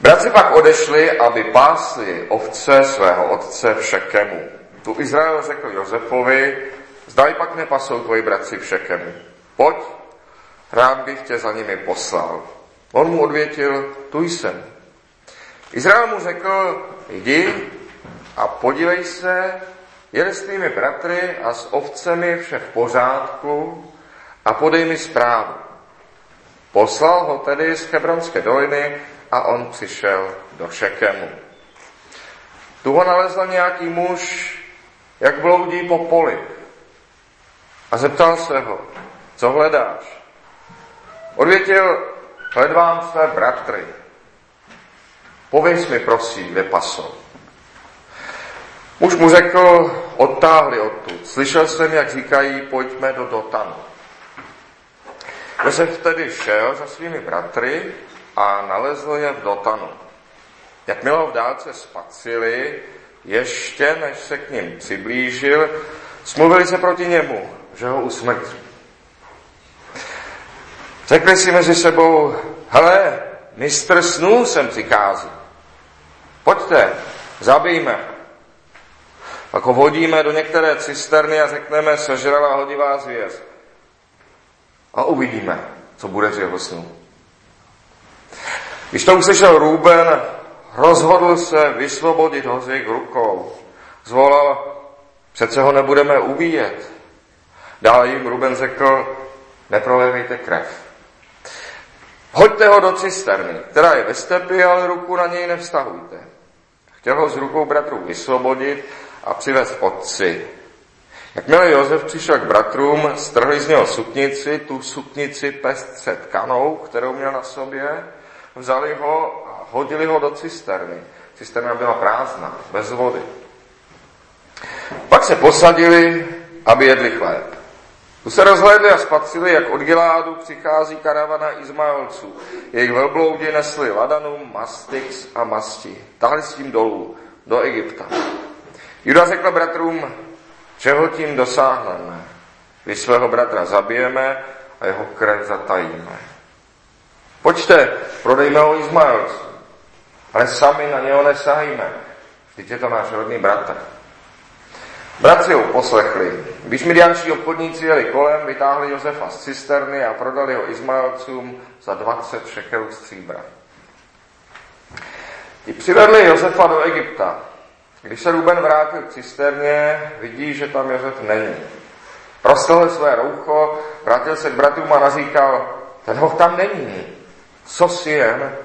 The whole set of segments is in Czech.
Bratři pak odešli, aby pásli ovce svého otce v Šekemu. Tu Izrael řekl Josefovi, zdaj pak nepasou tvoji bratři v Šekemu. Pojď, rád bych tě za nimi poslal. On mu odvětil, tu jsem. Izrael mu řekl, jdi a podívej se, je s tvými bratry a s ovcemi vše v pořádku a podej mi zprávu. Poslal ho tedy z Hebronské doliny a on přišel do Šekemu. Tu ho nalezl nějaký muž, jak bloudí po poli. A zeptal se ho, co hledáš? Odvětil, hledám své bratry. Pověz mi prosím, kde pasou. Muž mu řekl, odtáhli odtud. Slyšel jsem, jak říkají, pojďme do Dotanu. Josef tedy šel za svými bratry a nalezl je v Dotanu. Jakmile ho v dálce spacili, ještě než se k ním přiblížil, smluvili se proti němu, že ho usmrtí. Řekli si mezi sebou, hele, mistr snů sem přichází. Pojďte, zabijme. Pak ho hodíme do některé cisterny a řekneme, sežrala hodivá zvěř. A uvidíme, co bude z jeho snu. Když to uslyšel Růben, rozhodl se vysvobodit ho z jejich rukou. Zvolal, přece ho nebudeme ubíjet. Dále jim Ruben řekl, neprolevejte krev. Hoďte ho do cisterny, která je ve stepy, ale ruku na něj nevztahujte. Chtěl ho z rukou bratrů vysvobodit a přivez otci. Jakmile Josef přišel k bratrům, strhli z něho suknici, tu suknici pestře tkanou, kterou měl na sobě, vzali ho a hodili ho do cisterny. Cisterna byla prázdná, bez vody. Pak se posadili, aby jedli chléb. Tu se rozhlédli a spatřili, jak od Giládu přichází karavana Izmaelců. Jejich velbloudi nesli Ladanum, Mastix a Masti. Tahli s tím dolů, do Egypta. Juda řekl bratrům, čeho tím dosáhneme. Vy svého bratra zabijeme a jeho krev zatajíme. Pojďte, prodejme ho Izmaelcům, ale sami na něho nesahíme. Vždyť je to náš rodný bratr. Bratři ho poslechli. Když midianští obchodníci jeli kolem, vytáhli Josefa z cisterny a prodali ho Izmaelcům za 20 šekelů stříbra. Ti přivedli Josefa do Egypta. Když se Ruben vrátil k cisterně, vidí, že tam Josef není. Prostohl své roucho, vrátil se k bratrům a nazíkal, ten ho tam není. Co si jen,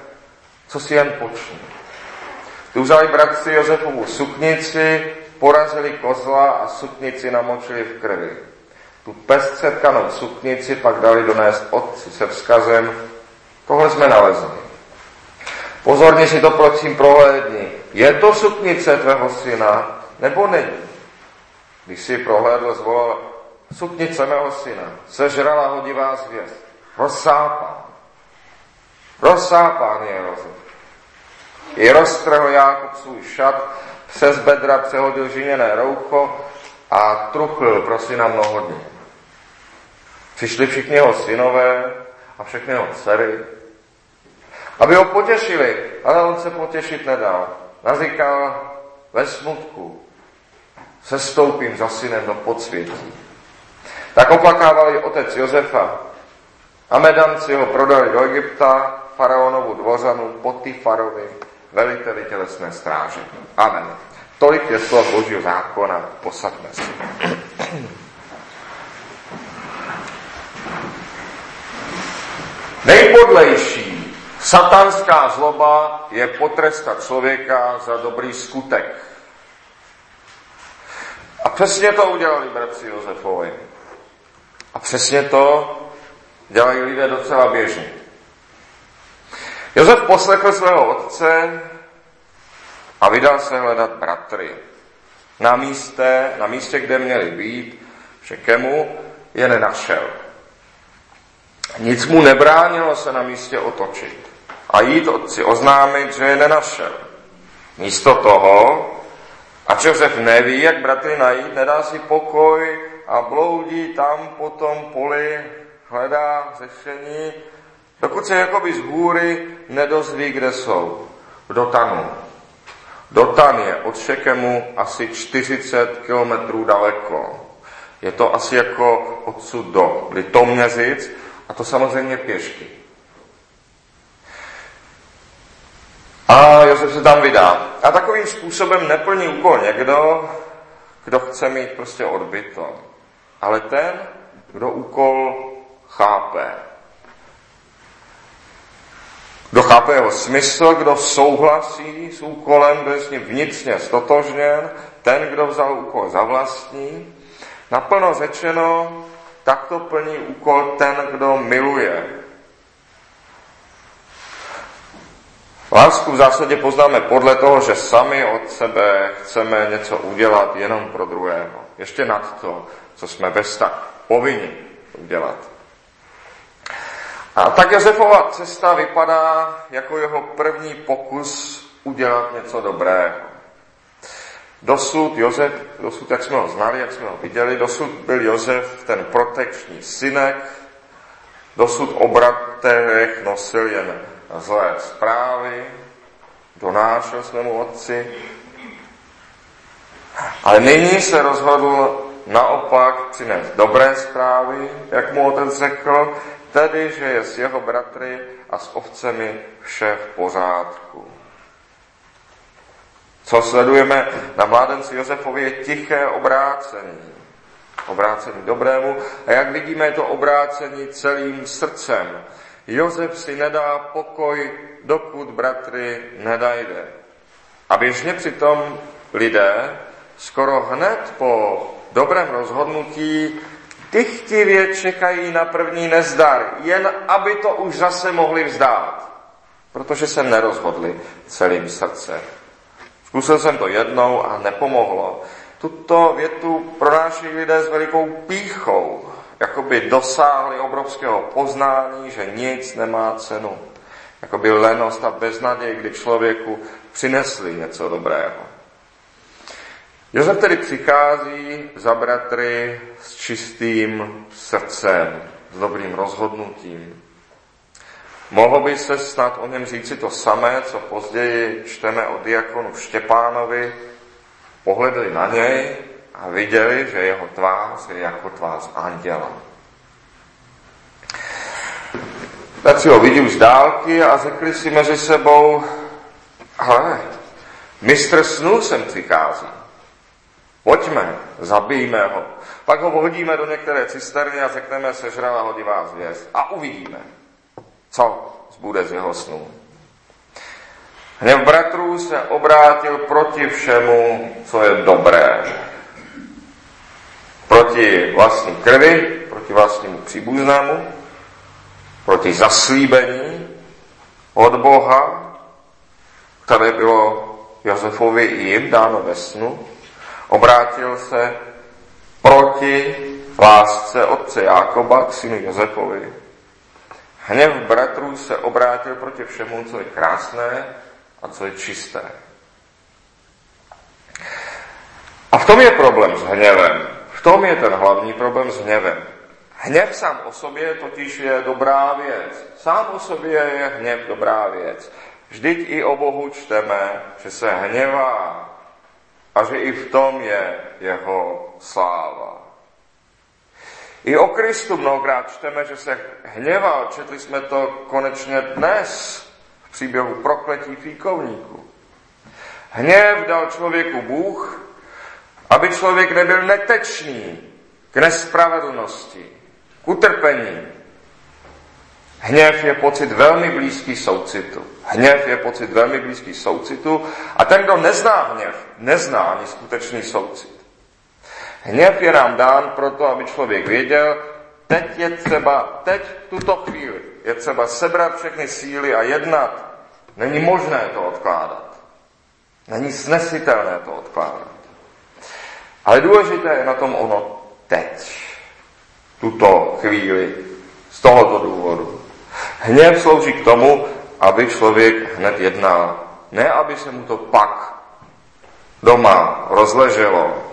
co si jen počne. Tu vzali bratři Josefovu suknici, porazili kozla a suknici namočili v krvi. Tu pestře tkanou suknici pak dali donést otci se vzkazem, tohle jsme nalezli. Pozorně si to prosím prohlédni. Je to suknice tvého syna, nebo není? Když si prohlédl, zvolal, suknice mého syna, sežrala hodivá zvěst, rozsápán. Rozsápán je Josef. I roztrhl Jákob svůj šat, přes bedra přehodil žiněné roucho a truchlil pro syna mnohodně. Přišli všichni jeho synové a všechny jeho dcery, aby ho potěšili, ale on se potěšit nedal. Nazýkal ve smutku, se stoupím za synem do podsvětí. Tak oplakávali otec Josefa a medanci ho prodali do Egypta, faraonovu dvořanu Potifarovi, veliteli tělesné stráže. Amen. Tolik je slov Božího zákona, posaďme si. Nejpodlejší satanská zloba je potrestat člověka za dobrý skutek. A přesně to udělali bratři Josefovi. A přesně to dělají lidé docela běžně. Josef poslechl svého otce a vydal se hledat bratry. Na místě, na místě, kde měli být, Šekemu, je nenašel. Nic mu nebránilo se na místě otočit a jít otci oznámit, že je nenašel. Místo toho, a Josef neví, jak bratry najít, nedá si pokoj a bloudí tam po tom poli, hledá řešení, dokud se jakoby z hůry nedozví, kde jsou. Dotanu. Dotan je od Šekemu asi 40 kilometrů daleko. Je to asi jako odsud do Litoměřic a to samozřejmě pěšky. A Josef se tam vydá. A takovým způsobem neplní úkol někdo, kdo chce mít prostě odbyto. Ale ten, kdo úkol chápe. Kdo chápe jeho smysl, kdo souhlasí s úkolem, kdo je s ním vnitřně stotožněn, ten, kdo vzal úkol za vlastní, naplno řečeno, takto plní úkol ten, kdo miluje. Lásku v zásadě poznáme podle toho, že sami od sebe chceme něco udělat jenom pro druhého. Ještě nad to, co jsme ve vztah povinni udělat. A tak Josefova cesta vypadá jako jeho první pokus udělat něco dobrého. Dosud Josef, dosud, jak jsme ho znali, jak jsme ho viděli, dosud byl Josef ten protekční synek, dosud o bratrech nosil jen zlé zprávy, donášel svému otci, ale nyní se rozhodl naopak přinést dobré zprávy, jak mu otec řekl, tedy, že je s jeho bratry a s ovcemi vše v pořádku. Co sledujeme na mládenci Josefovi je tiché obrácení. Obrácení dobrému. A jak vidíme, je to obrácení celým srdcem. Josef si nedá pokoj, dokud bratry nedajde. A běžně přitom lidé skoro hned po dobrém rozhodnutí dychtivě čekají na první nezdar, jen aby to už zase mohli vzdát, protože se nerozhodli celým srdcem. Zkusil jsem to jednou a nepomohlo. Tuto větu pronášejí lidé s velikou píchou, jako by dosáhli obrovského poznání, že nic nemá cenu. Jako by lenost a beznaděj, kdy člověku přinesli něco dobrého. Josef tedy přichází za bratry s čistým srdcem, s dobrým rozhodnutím. Mohlo by se snad o něm říci to samé, co později čteme o diakonu Štěpánovi. Pohledli na něj a viděli, že jeho tvář je jako tvář anděla. Tak si ho vidí už z dálky a řekli si mezi sebou, ale mistr snů sem přichází. Pojďme, zabijme ho. Pak ho hodíme do některé cisterny a řekneme, sežrala hodivá zvěř. A uvidíme, co zbude z jeho snů. Hněv bratrů se obrátil proti všemu, co je dobré. Proti vlastní krvi, proti vlastnímu příbuznému, proti zaslíbení od Boha, které bylo Josefovi i jim dáno ve snu, obrátil se proti lásce otce Jákoba k synu Josefovi. Hněv bratrů se obrátil proti všemu, co je krásné a co je čisté. A v tom je problém s hněvem. V tom je ten hlavní problém s hněvem. Hněv sám o sobě totiž je dobrá věc. Sám o sobě je hněv dobrá věc. Vždyť i o Bohu čteme, že se hněvá a že i v tom je jeho sláva. I o Kristu mnohokrát čteme, že se hněval. Četli jsme to konečně dnes v příběhu prokletí fíkovníku. Hněv dal člověku Bůh, aby člověk nebyl netečný k nespravedlnosti, k utrpení. Hněv je pocit velmi blízký soucitu. Hněv je pocit velmi blízký soucitu a ten, kdo nezná hněv, nezná ani skutečný soucit. Hněv je nám dán proto, aby člověk věděl, teď je třeba, teď tuto chvíli je třeba sebrat všechny síly a jednat. Není možné to odkládat. Není snesitelné to odkládat. Ale důležité je na tom ono teď. Tuto chvíli. Z tohoto důvodu. Hněv slouží k tomu, aby člověk hned jednal. Ne, aby se mu to pak doma rozleželo.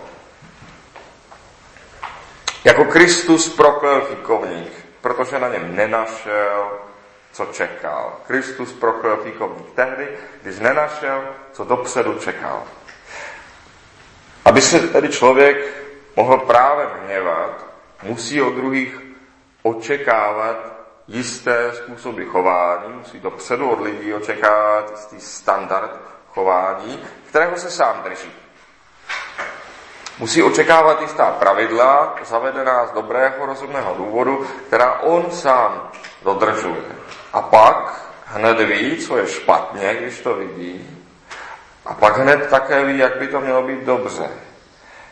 Jako Kristus proklel fikovník, protože na něm nenašel co čekal. Kristus prokryl fíkovník tehdy, když nenašel, co dopředu čekal. Aby se tedy člověk mohl právě hněvat, musí od druhých očekávat jisté způsoby chování, musí dopředu od lidí očekávat jistý standard chování, kterého se sám drží. Musí očekávat jistá pravidla, zavedená z dobrého, rozumného důvodu, která on sám dodržuje. A pak hned ví, co je špatně, když to vidí. A pak hned také ví, jak by to mělo být dobře.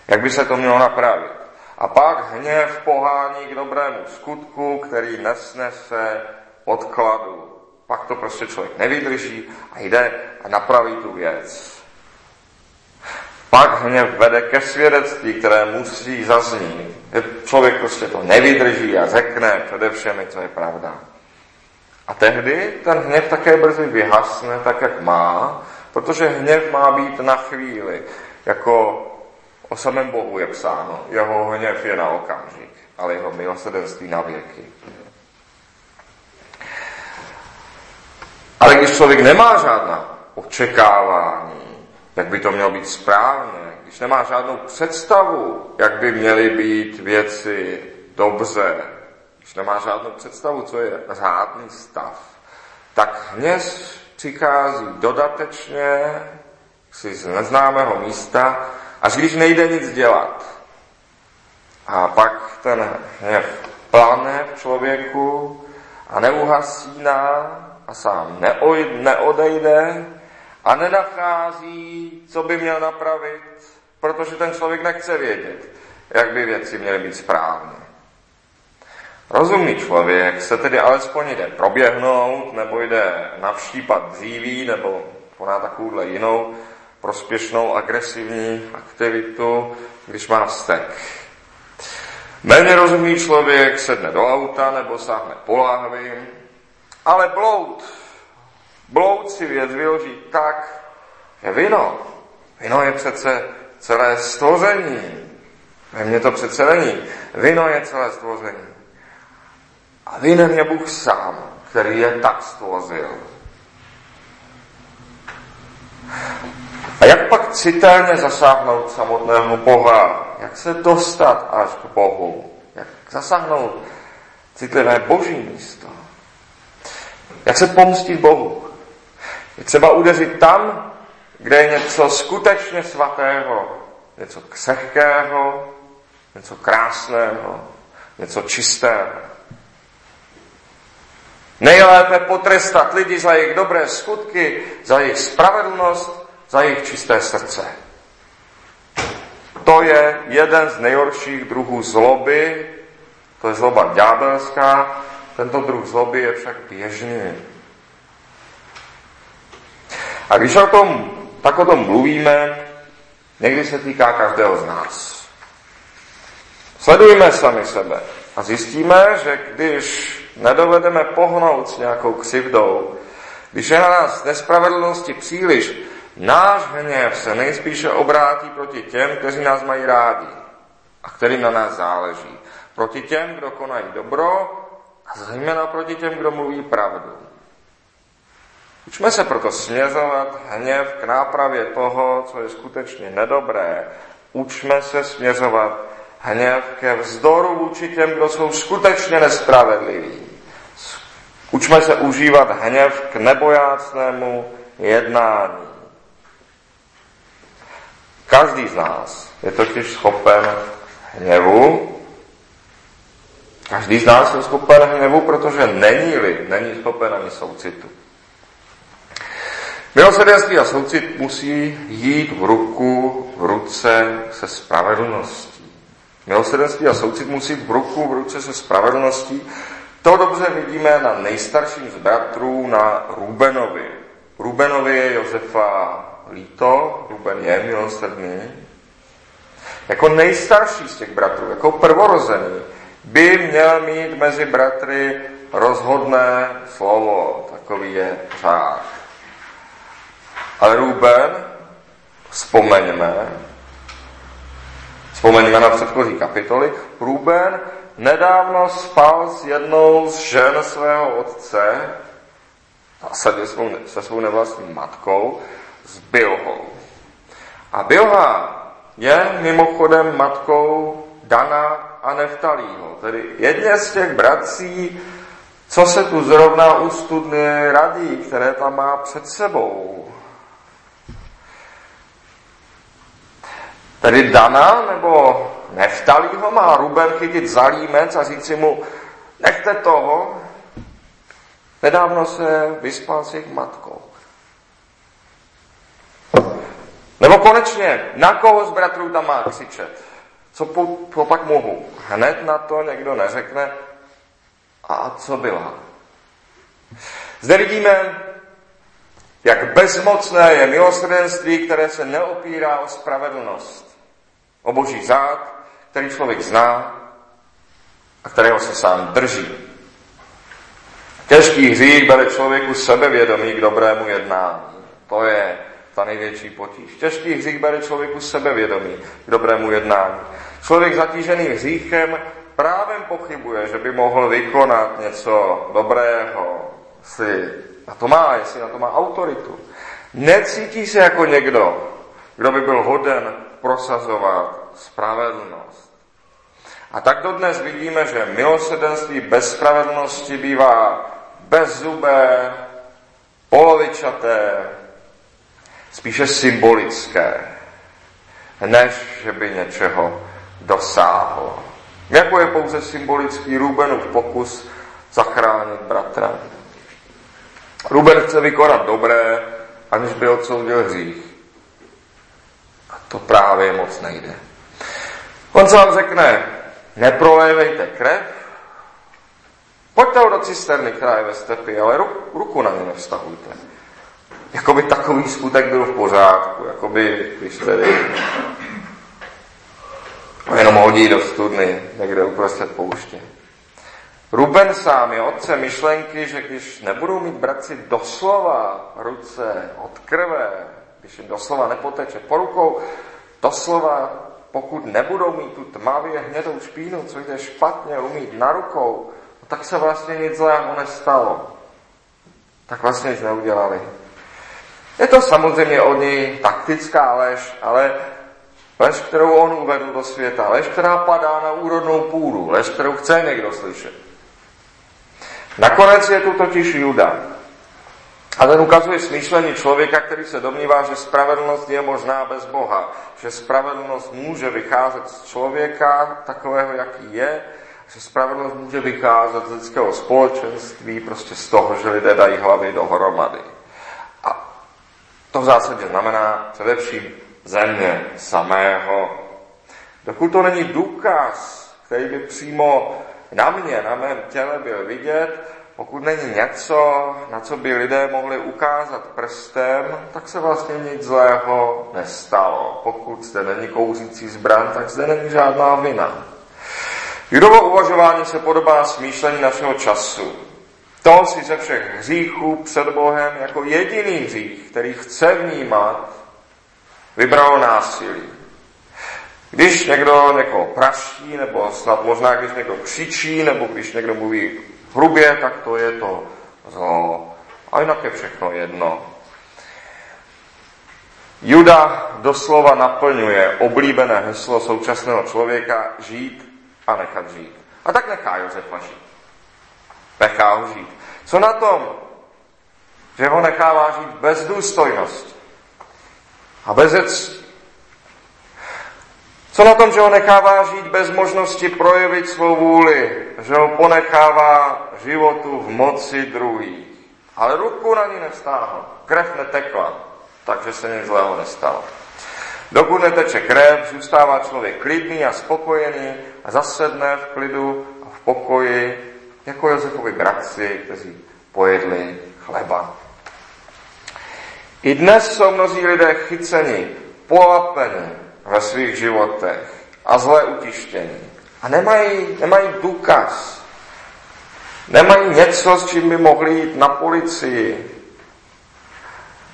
Jak by se to mělo napravit. A pak hněv pohání k dobrému skutku, který nesnese odkladu. Pak to prostě člověk nevydrží a jde a napraví tu věc. Pak hněv vede ke svědectví, které musí zaznít. Člověk prostě to nevydrží a řekne především, co je pravda. A tehdy ten hněv také brzy vyhasne tak, jak má, protože hněv má být na chvíli. Jako o samém Bohu je psáno. Jeho hněv je na okamžik, ale jeho milosedenství na věky. Ale když člověk nemá žádná očekávání, jak by to mělo být správně, když nemá žádnou představu, jak by měly být věci dobře, když nemá žádnou představu, co je řádný stav, tak hněz přichází dodatečně si z neznámého místa, až když nejde nic dělat. A pak ten hněv plane v člověku a neuhasíná a sám neodejde a nenachází, co by měl napravit, protože ten člověk nechce vědět, jak by věci měly být správně. Rozumný člověk se tedy alespoň jde proběhnout, nebo jde navštípat dříví, nebo koná takovouhle jinou prospěšnou agresivní aktivitu, když má stek. Méně rozumný člověk sedne do auta nebo sáhne po láhvi, ale bloud, bloud si věc vyloží tak, že vino, vino je přece celé stvoření. Ve mně to přece není. Vino je celé stvoření. A vinen je Bůh sám, který je tak stvořil. A jak pak citelně zasáhnout samotného Boha? Jak se dostat až k Bohu? Jak zasáhnout citlivé boží místo? Jak se pomstit Bohu? Je třeba udeřit tam, kde je něco skutečně svatého, něco křehkého, něco krásného, něco čistého. Nejlépe potrestat lidi za jejich dobré skutky, za jejich spravedlnost, za jejich čisté srdce. To je jeden z nejhorších druhů zloby, to je zloba ďábelská, tento druh zloby je však běžný. A když o tom, tak o tom mluvíme, někdy se týká každého z nás. Sledujme sami sebe a zjistíme, že když nedovedeme pohnout s nějakou křivdou, když je na nás nespravedlnosti příliš, náš hněv se nejspíše obrátí proti těm, kteří nás mají rádi a kterým na nás záleží. Proti těm, kdo konají dobro a zejména proti těm, kdo mluví pravdu. Učme se proto směřovat hněv k nápravě toho, co je skutečně nedobré. Učme se směřovat hněv ke vzdoru vůči těm, kdo jsou skutečně nespravedliví. Učme se užívat hněv k nebojácnému jednání. Každý z nás je totiž schopen hněvu. Každý z nás je schopen hněvu, protože není-li, není schopen ani soucitu. Milosrdenství a soucit musí jít v ruku, v ruce se spravedlností. Milosrdenství a soucit musí jít v ruku, v ruce se spravedlností. To dobře vidíme na nejstarším z bratrů, na Rubenovi. Rubenovi je Josefa líto, Ruben je milosrdný. Jako nejstarší z těch bratrů, jako prvorozený, by měl mít mezi bratry rozhodné slovo. Takový je řád. Ale Ruben, vzpomeňme, vzpomeňme na předchozí kapitoly, Ruben nedávno spal s jednou z žen svého otce, zasadil se svou nevlastní matkou, s Bilhou. A Bilha je mimochodem matkou Dana a Neftalího, tedy jedně z těch bratří, co se tu zrovna u studny radí, které tam má před sebou. Tedy Dana nebo Neftalího má Ruben chytit za límec a říci mu, nechte toho, nedávno se vyspal s jejich matkou. Nebo konečně, na koho z bratrů tam má křičet? Co po, po pak mohu? Hned na to někdo neřekne, a co byla? Zde vidíme, jak bezmocné je milosrdenství, které se neopírá o spravedlnost, o boží zád, který člověk zná a kterého se sám drží. Těžký hřích bere člověku sebevědomí k dobrému jednání. To je ta největší potíž. Těžký hřích bere člověku sebevědomí k dobrému jednání. Člověk zatížený hříchem právem pochybuje, že by mohl vykonat něco dobrého, si na to má, jestli na to má autoritu. Necítí se jako někdo, kdo by byl hoden prosazovat spravedlnost. A tak dodnes vidíme, že milosedenství bez spravedlnosti bývá bezzubé, polovičaté, spíše symbolické, než že by něčeho dosáhlo. Jako je pouze symbolický Rubenův pokus zachránit bratra. Ruben chce vykonat dobré, aniž by odsoudil hřích. A to právě moc nejde. On se vám řekne, neprolévejte krev, pojďte ho do cisterny, která je ve stepi, ale ruku na ně nevztahujte. Jakoby takový skutek byl v pořádku, jakoby, když tedy jenom hodí do studny někde uprostřed pouště. Ruben sám je otce myšlenky, že když nebudou mít bratři doslova ruce od krve, když jim doslova nepoteče po rukou, doslova pokud nebudou mít tu tmavě hnědou špínu, co jde špatně umít na rukou, no tak se vlastně nic zlého nestalo. Tak vlastně nic neudělali. Je to samozřejmě od něj taktická lež, ale lež, kterou on uvedl do světa, lež, která padá na úrodnou půdu, lež, kterou chce někdo slyšet. Nakonec je tu totiž Juda. A ten ukazuje smýšlení člověka, který se domnívá, že spravedlnost je možná bez Boha, že spravedlnost může vycházet z člověka takového, jaký je, že spravedlnost může vycházet z lidského společenství, prostě z toho, že lidé dají hlavy dohromady. To v zásadě znamená především země samého. Dokud to není důkaz, který by přímo na mě, na mém těle byl vidět, pokud není něco, na co by lidé mohli ukázat prstem, tak se vlastně nic zlého nestalo. Pokud zde není kouřící zbraň, tak zde není žádná vina. Judovo uvažování se podobá smýšlení našeho času. To si ze všech hříchů před Bohem jako jediný hřích, který chce vnímat, vybral násilí. Když někdo někoho praší, nebo snad možná když někdo křičí, nebo když někdo mluví hrubě, tak to je to zlo. A jinak je všechno jedno. Juda doslova naplňuje oblíbené heslo současného člověka žít a nechat žít. A tak nechá Josefa žít. Nechá ho žít. Co na tom, že ho nechává žít bez důstojnosti a bez cti? Co na tom, že ho nechává žít bez možnosti projevit svou vůli, že ho ponechává životu v moci druhých, ale ruku na ní nevstáhl, krev netekla, takže se nic zlého nestalo. Dokud neteče krev, zůstává člověk klidný a spokojený a zasedne v klidu a v pokoji jako Josefovi bratři, kteří pojedli chleba. I dnes jsou mnozí lidé chyceni, polapeni ve svých životech a zlé utištění. A nemají, nemají důkaz. Nemají něco, s čím by mohli jít na policii.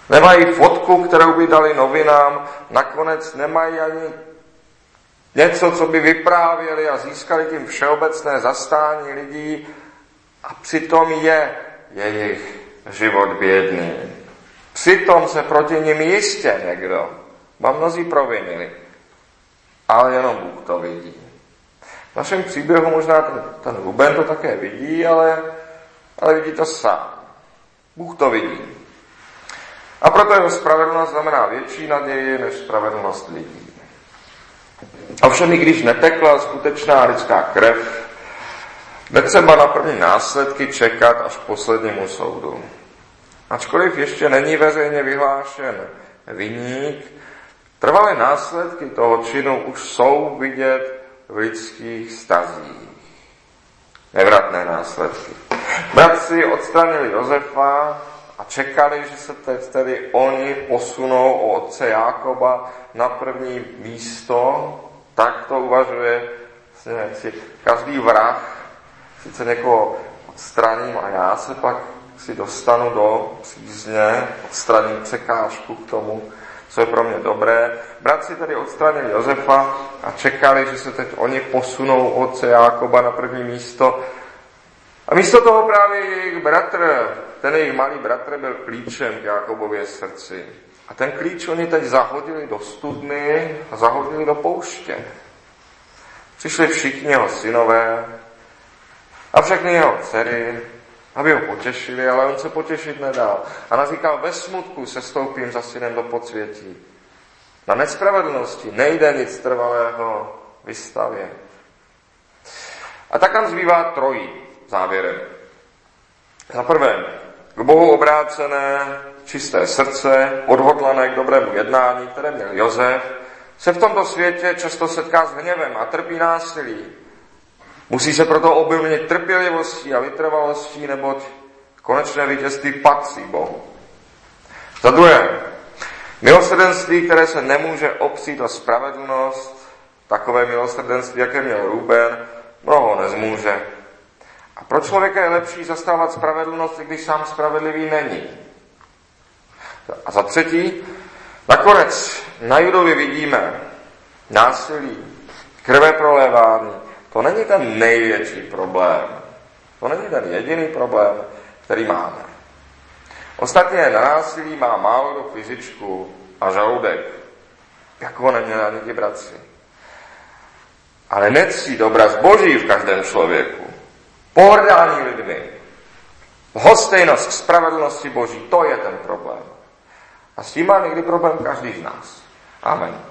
Nemají fotku, kterou by dali novinám. Nakonec nemají ani něco, co by vyprávěli a získali tím všeobecné zastání lidí a přitom je jejich život bědný. Přitom se proti nim jistě někdo, ba mnozí provinili, ale jenom Bůh to vidí. V našem příběhu možná ten, ten Ruben to také vidí, ale, ale vidí to sám. Bůh to vidí. A proto jeho spravedlnost znamená větší naději než spravedlnost lidí. Ovšem i když netekla skutečná lidská krev, netřeba na první následky čekat až k poslednímu soudu. Ačkoliv ještě není veřejně vyhlášen viník, trvalé následky toho činu už jsou vidět v lidských stazích. Nevratné následky. Bratři odstranili Josefa a čekali, že se teď tedy oni posunou o otce Jákoba na první místo, tak to uvažuje každý vrah, sice někoho odstraním a já se pak si dostanu do přízně, odstraním překážku k tomu, co je pro mě dobré. Bratři tedy odstranili Josefa a čekali, že se teď oni posunou otce Jákoba na první místo. A místo toho právě jejich bratr, ten jejich malý bratr byl klíčem k Jákobově srdci. A ten klíč oni teď zahodili do studny a zahodili do pouště. Přišli všichni jeho synové a všechny jeho dcery, aby ho potěšili, ale on se potěšit nedal. A nazýkal, ve smutku se stoupím za synem do podsvětí. Na nespravedlnosti nejde nic trvalého vystavě. A tak nám zbývá trojí závěrem. Za prvé, k Bohu obrácené, čisté srdce, odhodlané k dobrému jednání, které měl Jozef, se v tomto světě často setká s hněvem a trpí násilí. Musí se proto obilnit trpělivostí a vytrvalostí, neboť konečné vítězství patří Bohu. Za druhé, milosrdenství, které se nemůže opřít o spravedlnost, takové milosrdenství, jaké měl Ruben, mnoho nezmůže. A pro člověka je lepší zastávat spravedlnost, i když sám spravedlivý není. A za třetí, nakonec na Judovi vidíme násilí, krve prolévání, to není ten největší problém. To není ten jediný problém, který máme. Ostatně na násilí má málo do fyzičku a žaludek, jako neměli ani ti bratři. Ale necít obraz Boží v každém člověku, pohrdání lidmi, hostejnost k spravedlnosti Boží, to je ten problém. A s tím má někdy problém každý z nás. Amen.